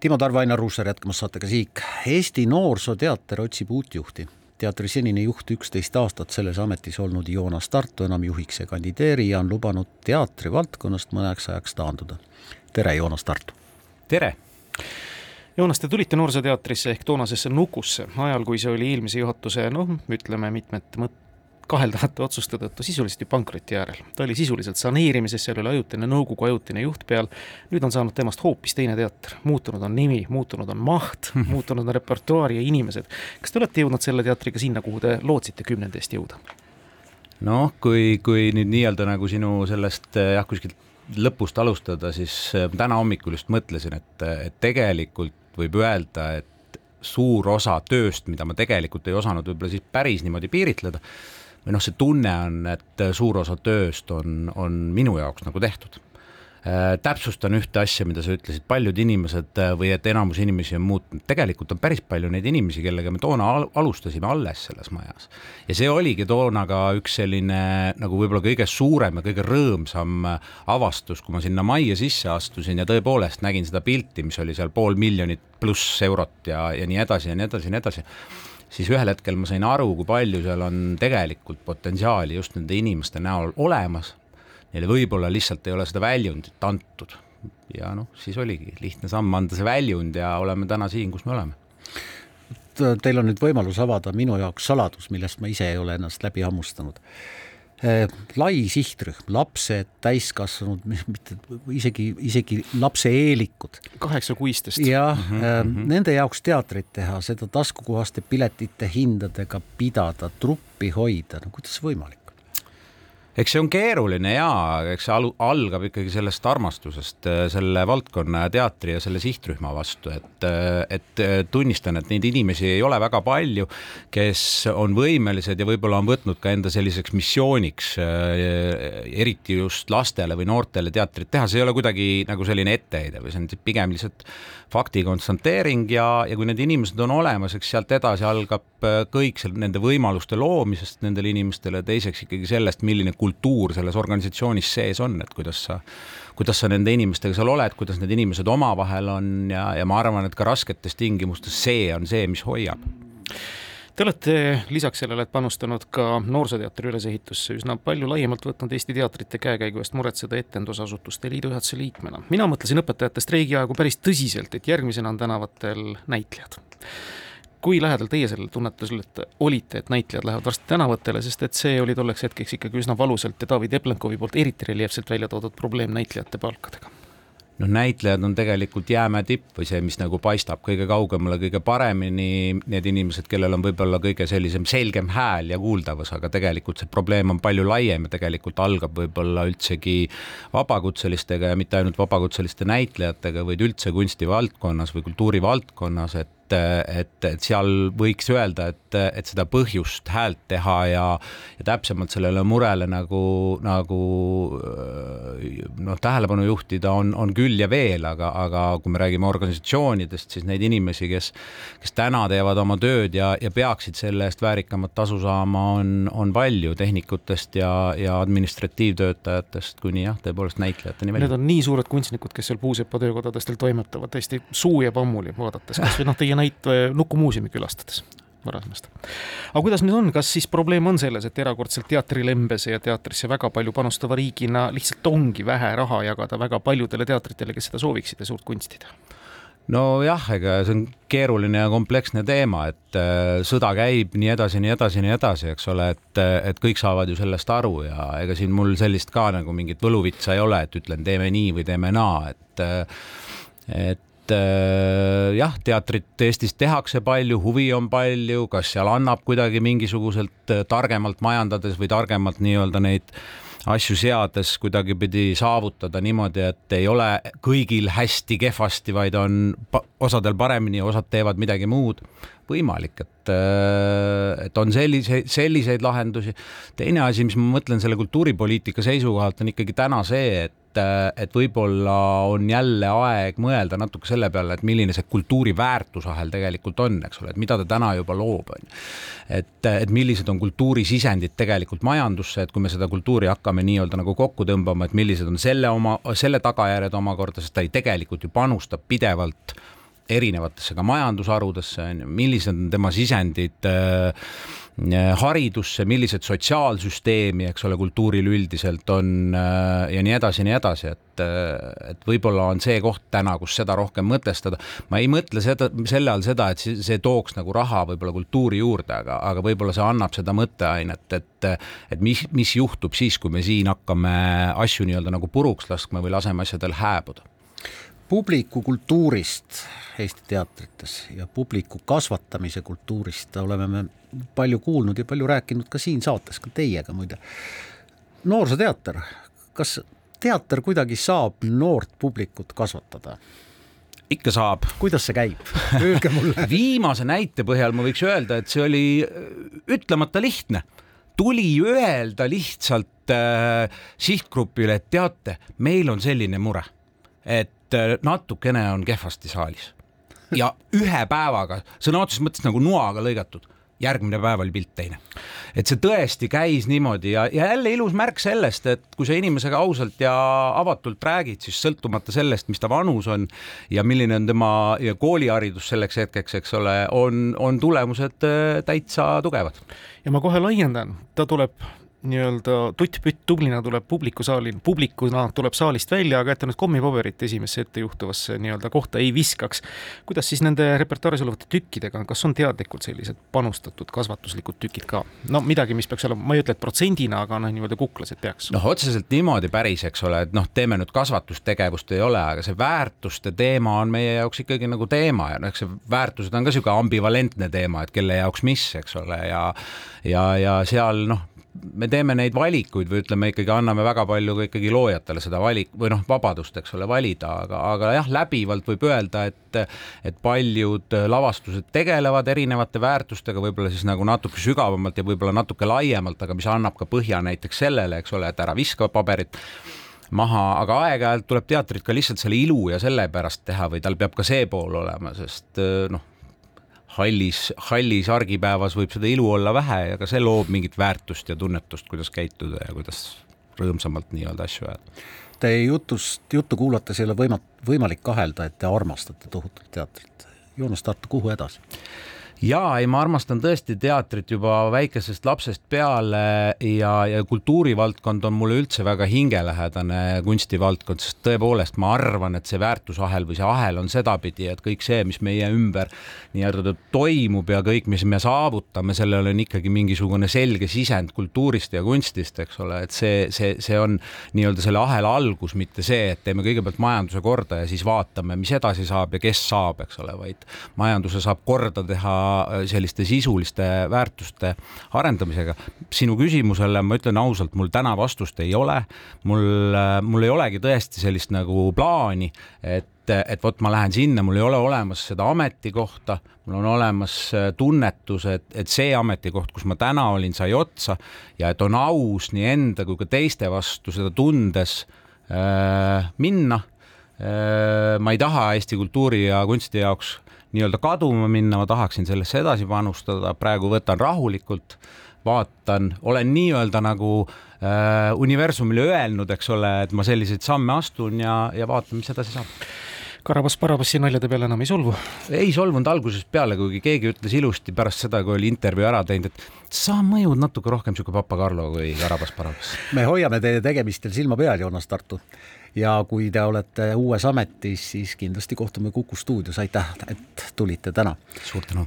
Timo Tarve, Ainar Ruussaar jätkamas saatega Siik. Eesti Noorsooteater otsib uut juhti. teatri senine juht, üksteist aastat selles ametis olnud Joonas Tartu enam juhiks ei kandideeri ja on lubanud teatri valdkonnast mõneks ajaks taanduda. tere, Joonas Tartu! tere! Joonas, te tulite Noorsooteatrisse ehk toonasesse Nukusse ajal, kui see oli eelmise juhatuse noh, ütleme mitmete mõt-, kaheldavate otsuste tõttu sisuliselt ju pankroti äärel. ta oli sisuliselt saneerimises, seal oli ajutine nõukogu ajutine juht peal, nüüd on saanud temast hoopis teine teater. muutunud on nimi, muutunud on maht muutunud on repertuaar ja inimesed. kas te olete jõudnud selle teatriga sinna, kuhu te lootsite kümnendi eest jõuda? noh, kui, kui nüüd nii-öelda nagu sinu sellest jah, kuskilt lõpust alustada, siis äh, täna hommikul just mõtlesin, et, et tegelikult võib öelda, et suur osa tööst, mida ma tegelikult ei osanud võib-olla siis päris niimoodi piiritleda, või noh, see tunne on, et suur osa tööst on, on minu jaoks nagu tehtud. Äh, täpsustan ühte asja, mida sa ütlesid, paljud inimesed äh, või et enamus inimesi on muutunud, tegelikult on päris palju neid inimesi, kellega me toona al alustasime alles selles majas. ja see oligi toona ka üks selline nagu võib-olla kõige suurem ja kõige rõõmsam äh, avastus, kui ma sinna majja sisse astusin ja tõepoolest nägin seda pilti, mis oli seal pool miljonit pluss eurot ja, ja nii edasi ja nii edasi ja nii edasi siis ühel hetkel ma sain aru, kui palju seal on tegelikult potentsiaali just nende inimeste näol olemas. Neile võib-olla lihtsalt ei ole seda väljundit antud ja noh, siis oligi lihtne samm anda see väljund ja oleme täna siin, kus me oleme. Teil on nüüd võimalus avada minu jaoks saladus, millest ma ise ei ole ennast läbi hammustanud lai sihtrühm, lapsed, täiskasvanud, mitte isegi, isegi lapse eelikud. kaheksakuistest. jah mm, -hmm. nende jaoks teatrit teha, seda taskukohaste piletite hindadega pidada, truppi hoida, no kuidas võimalik? Eks see on keeruline ja eks see alu, algab ikkagi sellest armastusest äh, selle valdkonna ja teatri ja selle sihtrühma vastu, et, äh, et äh, tunnistan, et neid inimesi ei ole väga palju, kes on võimelised ja võib-olla on võtnud ka enda selliseks missiooniks, eriti just lastele või noortele teatrit teha, see ei ole kuidagi nagu selline etteheide või see on pigem lihtsalt fakti konstanteering ja, ja kui need inimesed on olemas, eks sealt edasi algab kõik seal nende võimaluste loomisest nendele inimestele, teiseks ikkagi sellest, milline kultuur kultuur selles organisatsioonis sees on, et kuidas sa, kuidas sa nende inimestega seal oled, kuidas need inimesed omavahel on ja, ja ma arvan, et ka rasketes tingimustes see on see, mis hoiab. Te olete lisaks sellele, et panustanud ka Noorsooteatri ülesehitusse üsna palju laiemalt võtnud Eesti teatrite käekäigu eest muretseda Etendusasutuste Liidu juhatuse liikmena. mina mõtlesin õpetajate streigi aegu päris tõsiselt, et järgmisena on tänavatel näitlejad kui lähedal teie sellele tunnetusele olite, et näitlejad lähevad varsti tänavatele, sest et see oli tolleks hetkeks ikkagi üsna valusalt ja David Eplenkovi poolt eriti reljeefselt välja toodud probleem näitlejate palkadega? noh, näitlejad on tegelikult jäämäe tipp või see, mis nagu paistab kõige kaugemale, kõige paremini, need inimesed, kellel on võib-olla kõige sellisem selgem hääl ja kuuldavus, aga tegelikult see probleem on palju laiem ja tegelikult algab võib-olla üldsegi vabakutselistega ja mitte ainult vabakutseliste näitlejatega, vaid üldse kunstivaldkonnas või kultuurivaldkonnas, et et, et seal võiks öelda, et, et seda põhjust häält teha ja, ja täpsemalt sellele murele nagu, nagu noh, tähelepanu juhtida on, on küll ja veel, aga, aga kui me räägime organisatsioonidest, siis neid inimesi, kes, kes täna teevad oma tööd ja, ja peaksid selle eest väärikamat tasu saama, on, on palju tehnikutest ja, ja administratiivtöötajatest kuni jah, tõepoolest näitlejateni välja. Need on nii suured kunstnikud, kes seal Puusepa töökodadestel toimetavad, tõesti suu jääb ammuli vaadates, kas või noh, teie näite Nuku muuseumi külastades varasemast. aga kuidas nüüd on, kas siis probleem on selles, et erakordselt teatrilembese ja teatrisse väga palju panustava riigina lihtsalt ongi vähe raha jagada väga paljudele teatritele, kes seda sooviksid ja suurt kunsti teha? nojah, ega see on keeruline ja kompleksne teema, et äh, sõda käib nii edasi, nii edasi, nii edasi, eks ole, et, et kõik saavad ju sellest aru ja ega siin mul sellist ka nagu mingit võluvitsa ei ole, et ütlen, teeme nii või teeme naa, et et et äh, jah, teatrit Eestis tehakse palju, huvi on palju, kas seal annab kuidagi mingisuguselt äh, targemalt majandades või targemalt nii-öelda neid asju seades kuidagipidi saavutada niimoodi, et ei ole kõigil hästi kehvasti, vaid on osadel paremini, osad teevad midagi muud. võimalik, et, äh, et on selliseid, selliseid lahendusi. teine asi, mis ma mõtlen selle kultuuripoliitika seisukohalt, on ikkagi täna see, et et, et võib-olla on jälle aeg mõelda natuke selle peale, et milline see kultuuri väärtusahel tegelikult on, eks ole, et mida ta täna juba loob, on ju. et, et millised on kultuurisisendid tegelikult majandusse, et kui me seda kultuuri hakkame nii-öelda nagu kokku tõmbama, et millised on selle oma, selle tagajärjed omakorda, sest ta ju tegelikult ju panustab pidevalt erinevatesse ka majandusharudesse, millised on tema sisendid äh, haridusse, millised sotsiaalsüsteemi, eks ole, kultuuril üldiselt on äh, ja nii edasi ja nii edasi, et, äh, et võib-olla on see koht täna, kus seda rohkem mõtestada. ma ei mõtle seda, selle all seda, et see tooks nagu raha võib-olla kultuuri juurde, aga, aga võib-olla see annab seda mõtteainet, et, et mis, mis juhtub siis, kui me siin hakkame asju nii-öelda nagu puruks laskma või laseme asjadel hääbuda publiku kultuurist Eesti teatrites ja publiku kasvatamise kultuurist oleme me palju kuulnud ja palju rääkinud ka siin saates, ka teiega muide. noorsooteater, kas teater kuidagi saab noort publikut kasvatada? ikka saab. kuidas see käib, öelge mulle viimase näite põhjal ma võiks öelda, et see oli äh, ütlemata lihtne. tuli öelda lihtsalt äh, sihtgrupile, et teate, meil on selline mure, et äh, natukene on kehvasti saalis ja ühe päevaga sõna otseses mõttes nagu noaga lõigatud järgmine päev oli pilt teine. et see tõesti käis niimoodi ja, ja jälle ilus märk sellest, et kui sa inimesega ausalt ja avatult räägid, siis sõltumata sellest, mis ta vanus on ja milline on tema kooliharidus selleks hetkeks, eks ole, on, on tulemused äh, täitsa tugevad. ja ma kohe laiendan, ta tuleb nii-öelda tutt-pütt tublina tuleb publikusaali, publikuna tuleb saalist välja, aga et ta nüüd kommipaberit esimesse ettejuhtuvasse nii-öelda kohta ei viskaks. kuidas siis nende repertuaaris olevate tükkidega on, kas on teadlikult sellised panustatud kasvatuslikud tükid ka? no midagi, mis peaks olema, ma ei ütle, et protsendina, aga noh, niimoodi kuklas, et peaks. noh, otseselt niimoodi päris, eks ole, et noh, teeme nüüd kasvatustegevust ei ole, aga see väärtuste teema on meie jaoks ikkagi nagu teema ja noh, eks see väärtused on ka niisugune ambivalentne teema, et kelle jaoks mis, eks ole, ja ja, ja seal noh, me teeme neid valikuid või ütleme ikkagi anname väga palju ka ikkagi loojatele seda valik või noh, vabadust, eks ole, valida, aga, aga jah, läbivalt võib öelda, et et paljud lavastused tegelevad erinevate väärtustega, võib-olla siis nagu natuke sügavamalt ja võib-olla natuke laiemalt, aga mis annab ka põhja näiteks sellele, eks ole, et ära viska paberit maha, aga aeg-ajalt tuleb teatrit ka lihtsalt selle ilu ja selle pärast teha või tal peab ka see pool olema, sest noh hallis, hallis argipäevas võib seda ilu olla vähe ja ka see loob mingit väärtust ja tunnetust, kuidas käituda ja kuidas rõõmsamalt nii-öelda asju ajada. Teie jutust, juttu kuulates ei ole võima-, võimalik kahelda, et te armastate tohutult teatrit. Joonas Tartu, kuhu edasi? Ja ei, ma armastan tõesti teatrit juba väikesest lapsest peale ja, ja kultuurivaldkond on mulle üldse väga hingelähedane kunstivaldkond, sest tõepoolest ma arvan, et see väärtusahel või see ahel on sedapidi, et kõik see, mis meie ümber nii-öelda toimub ja kõik, mis me saavutame, sellel on ikkagi mingisugune selge sisend kultuurist ja kunstist, eks ole, et see, see, see on nii-öelda selle ahela algus, mitte see, et teeme kõigepealt majanduse korda ja siis vaatame, mis edasi saab ja kes saab, eks ole, vaid majanduse saab korda teha selliste sisuliste väärtuste arendamisega. sinu küsimusele ma ütlen ausalt, mul täna vastust ei ole. mul, äh, mul ei olegi tõesti sellist nagu plaani, et et vot ma lähen sinna, mul ei ole olemas seda ametikohta, mul on olemas äh, tunnetus, et, et see ametikoht, kus ma täna olin, sai otsa ja et on aus nii enda kui ka teiste vastu seda tundes äh, minna äh,. Ma ei taha Eesti kultuuri ja kunsti jaoks nii-öelda kaduma minna, ma tahaksin sellesse edasi panustada, praegu võtan rahulikult, vaatan, olen nii-öelda nagu äh, universumile öelnud, eks ole, et ma selliseid samme astun ja, ja vaatame, mis edasi saab Karabas-Barabassi naljade peale enam ei solvu? ei solvunud algusest peale, kuigi keegi ütles ilusti pärast seda, kui oli intervjuu ära teinud, et sa mõjud natuke rohkem sihuke Papa Carlo kui Karabas-Barabas. me hoiame teie tegemistel silma peal, Joonas Tartu ja kui te olete uues ametis, siis kindlasti kohtume Kuku stuudios, aitäh, et tulite täna. suur tänu